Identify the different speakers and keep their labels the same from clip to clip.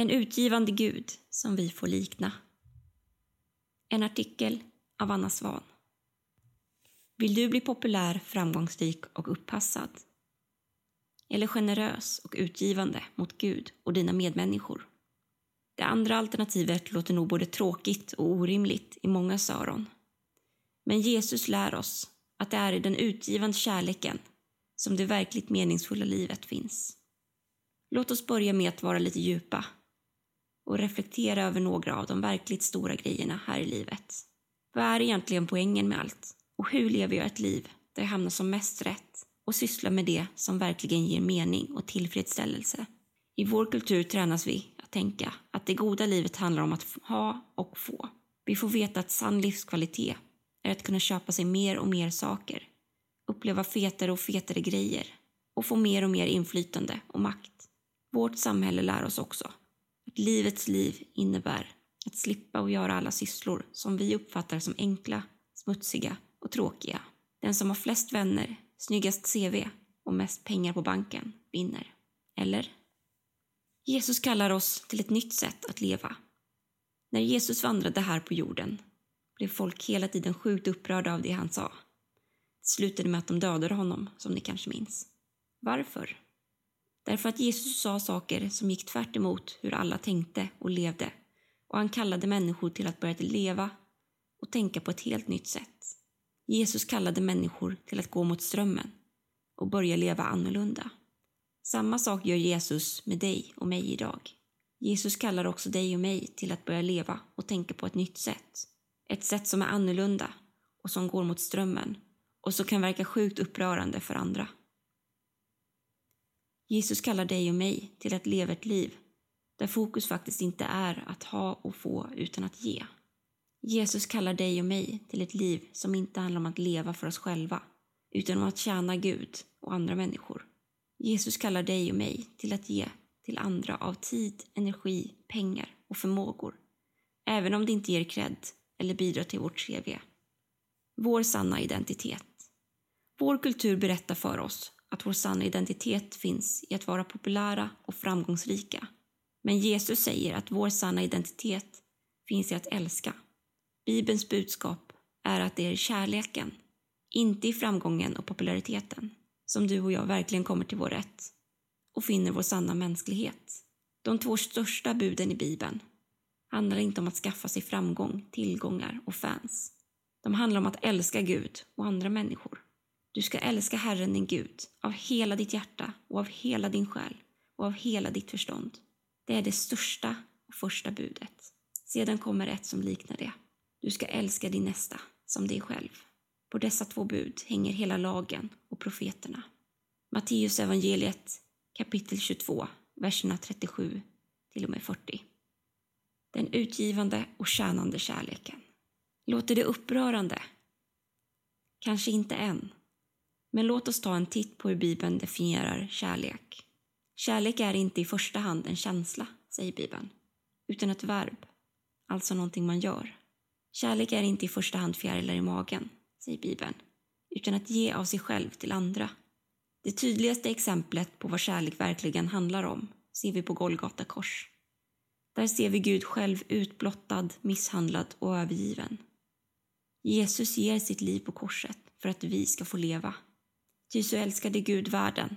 Speaker 1: En utgivande Gud som vi får likna. En artikel av Anna Svan. Vill du bli populär, framgångsrik och uppassad? Eller generös och utgivande mot Gud och dina medmänniskor? Det andra alternativet låter nog både tråkigt och orimligt i många öron. Men Jesus lär oss att det är i den utgivande kärleken som det verkligt meningsfulla livet finns. Låt oss börja med att vara lite djupa och reflektera över några av de verkligt stora grejerna här i livet. Vad är egentligen poängen med allt? Och hur lever jag ett liv där jag hamnar som mest rätt och sysslar med det som verkligen ger mening och tillfredsställelse? I vår kultur tränas vi att tänka att det goda livet handlar om att ha och få. Vi får veta att sann livskvalitet är att kunna köpa sig mer och mer saker, uppleva fetare och fetare grejer och få mer och mer inflytande och makt. Vårt samhälle lär oss också livets liv innebär att slippa och göra alla sysslor som vi uppfattar som enkla, smutsiga och tråkiga. Den som har flest vänner, snyggast CV och mest pengar på banken vinner. Eller? Jesus kallar oss till ett nytt sätt att leva. När Jesus vandrade här på jorden blev folk hela tiden sjukt upprörda av det han sa. Det slutade med att de dödade honom, som ni kanske minns. Varför? Därför att Jesus sa saker som gick tvärt hur alla tänkte och levde och han kallade människor till att börja leva och tänka på ett helt nytt sätt. Jesus kallade människor till att gå mot strömmen och börja leva annorlunda. Samma sak gör Jesus med dig och mig idag. Jesus kallar också dig och mig till att börja leva och tänka på ett nytt sätt. Ett sätt som är annorlunda och som går mot strömmen och som kan verka sjukt upprörande för andra. Jesus kallar dig och mig till att leva ett liv där fokus faktiskt inte är att ha och få utan att ge. Jesus kallar dig och mig till ett liv som inte handlar om att leva för oss själva utan om att tjäna Gud och andra människor. Jesus kallar dig och mig till att ge till andra av tid, energi, pengar och förmågor även om det inte ger cred eller bidrar till vårt CV. Vår sanna identitet. Vår kultur berättar för oss att vår sanna identitet finns i att vara populära och framgångsrika. Men Jesus säger att vår sanna identitet finns i att älska. Bibelns budskap är att det är kärleken, inte i framgången och populariteten, som du och jag verkligen kommer till vår rätt och finner vår sanna mänsklighet. De två största buden i Bibeln handlar inte om att skaffa sig framgång, tillgångar och fans. De handlar om att älska Gud och andra människor. Du ska älska Herren din Gud av hela ditt hjärta och av hela din själ och av hela ditt förstånd. Det är det största och första budet. Sedan kommer ett som liknar det. Du ska älska din nästa som dig själv. På dessa två bud hänger hela lagen och profeterna. Matteus evangeliet kapitel 22, verserna 37 till och med 40. Den utgivande och tjänande kärleken. Låter det upprörande? Kanske inte än. Men låt oss ta en titt på hur Bibeln definierar kärlek. Kärlek är inte i första hand en känsla, säger Bibeln, utan ett verb, alltså någonting man gör. Kärlek är inte i första hand fjärilar i magen, säger Bibeln, utan att ge av sig själv till andra. Det tydligaste exemplet på vad kärlek verkligen handlar om ser vi på Golgata kors. Där ser vi Gud själv utblottad, misshandlad och övergiven. Jesus ger sitt liv på korset för att vi ska få leva. Ty så älskade Gud världen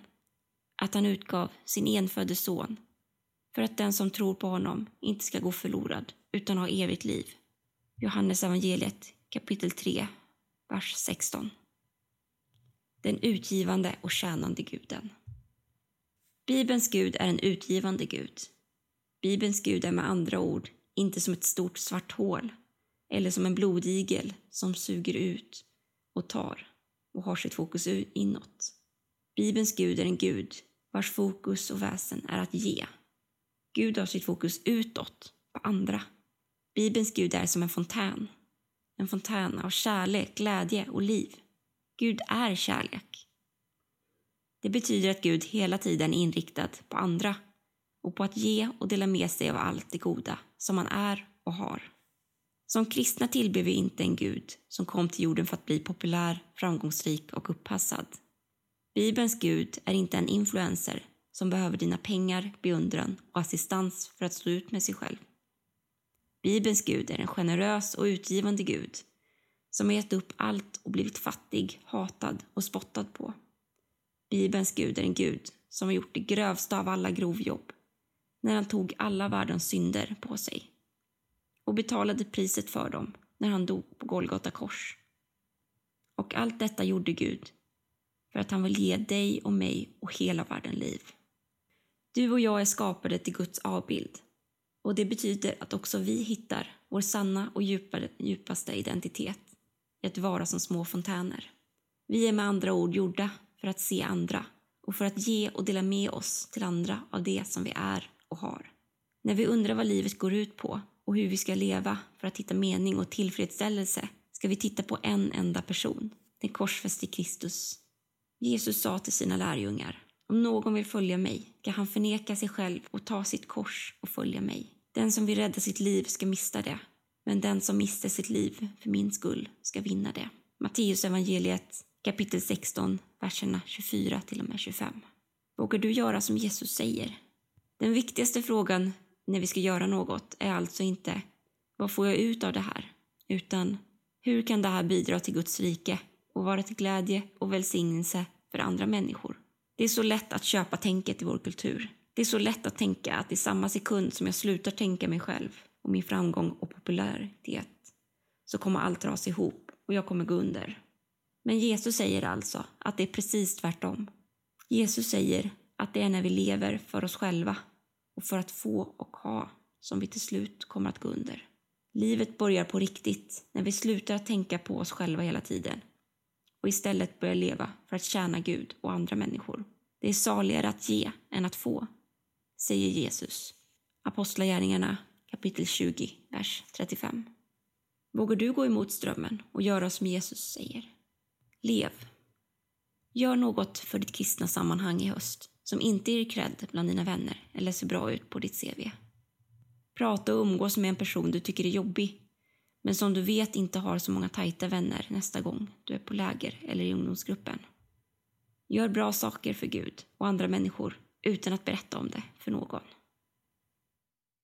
Speaker 1: att han utgav sin enfödde son för att den som tror på honom inte ska gå förlorad utan ha evigt liv. Johannes evangeliet kapitel 3, vers 16. Den utgivande och tjänande guden. Bibelns Gud är en utgivande Gud. Bibelns Gud är med andra ord inte som ett stort svart hål eller som en blodigel som suger ut och tar och har sitt fokus inåt. Bibelns Gud är en Gud vars fokus och väsen är att ge. Gud har sitt fokus utåt, på andra. Bibelns Gud är som en fontän. En fontän av kärlek, glädje och liv. Gud är kärlek. Det betyder att Gud hela tiden är inriktad på andra och på att ge och dela med sig av allt det goda som han är och har. Som kristna tillber vi inte en Gud som kom till jorden för att bli populär, framgångsrik och uppassad. Bibelns Gud är inte en influencer som behöver dina pengar, beundran och assistans för att stå ut med sig själv. Bibelns Gud är en generös och utgivande Gud som har gett upp allt och blivit fattig, hatad och spottad på. Bibelns Gud är en Gud som har gjort det grövsta av alla grovjobb när han tog alla världens synder på sig och betalade priset för dem när han dog på Golgata kors. Och allt detta gjorde Gud för att han vill ge dig och mig och hela världen liv. Du och jag är skapade till Guds avbild och det betyder att också vi hittar vår sanna och djupare, djupaste identitet i att vara som små fontäner. Vi är med andra ord gjorda för att se andra och för att ge och dela med oss till andra av det som vi är och har. När vi undrar vad livet går ut på och hur vi ska leva för att hitta mening och tillfredsställelse ska vi titta på en enda person, den korsfäste Kristus. Jesus sa till sina lärjungar, om någon vill följa mig ska han förneka sig själv och ta sitt kors och följa mig. Den som vill rädda sitt liv ska mista det, men den som mister sitt liv för min skull ska vinna det. Matteus evangeliet kapitel 16, verserna 24 till och med 25. Vågar du göra som Jesus säger? Den viktigaste frågan när vi ska göra något är alltså inte vad får jag ut av det här? Utan hur kan det här bidra till Guds rike och vara till glädje och välsignelse för andra människor? Det är så lätt att köpa tänket i vår kultur. Det är så lätt att tänka att i samma sekund som jag slutar tänka mig själv och min framgång och popularitet så kommer allt dras ihop och jag kommer gå under. Men Jesus säger alltså att det är precis tvärtom. Jesus säger att det är när vi lever för oss själva och för att få och ha som vi till slut kommer att gå under. Livet börjar på riktigt när vi slutar att tänka på oss själva hela tiden och istället börjar leva för att tjäna Gud och andra människor. Det är saligare att ge än att få, säger Jesus. Apostlagärningarna kapitel 20, vers 35. Vågar du gå emot strömmen och göra som Jesus säger? Lev. Gör något för ditt kristna sammanhang i höst som inte ger cred bland dina vänner eller ser bra ut på ditt CV. Prata och umgås med en person du tycker är jobbig men som du vet inte har så många tajta vänner nästa gång du är på läger eller i ungdomsgruppen. Gör bra saker för Gud och andra människor utan att berätta om det för någon.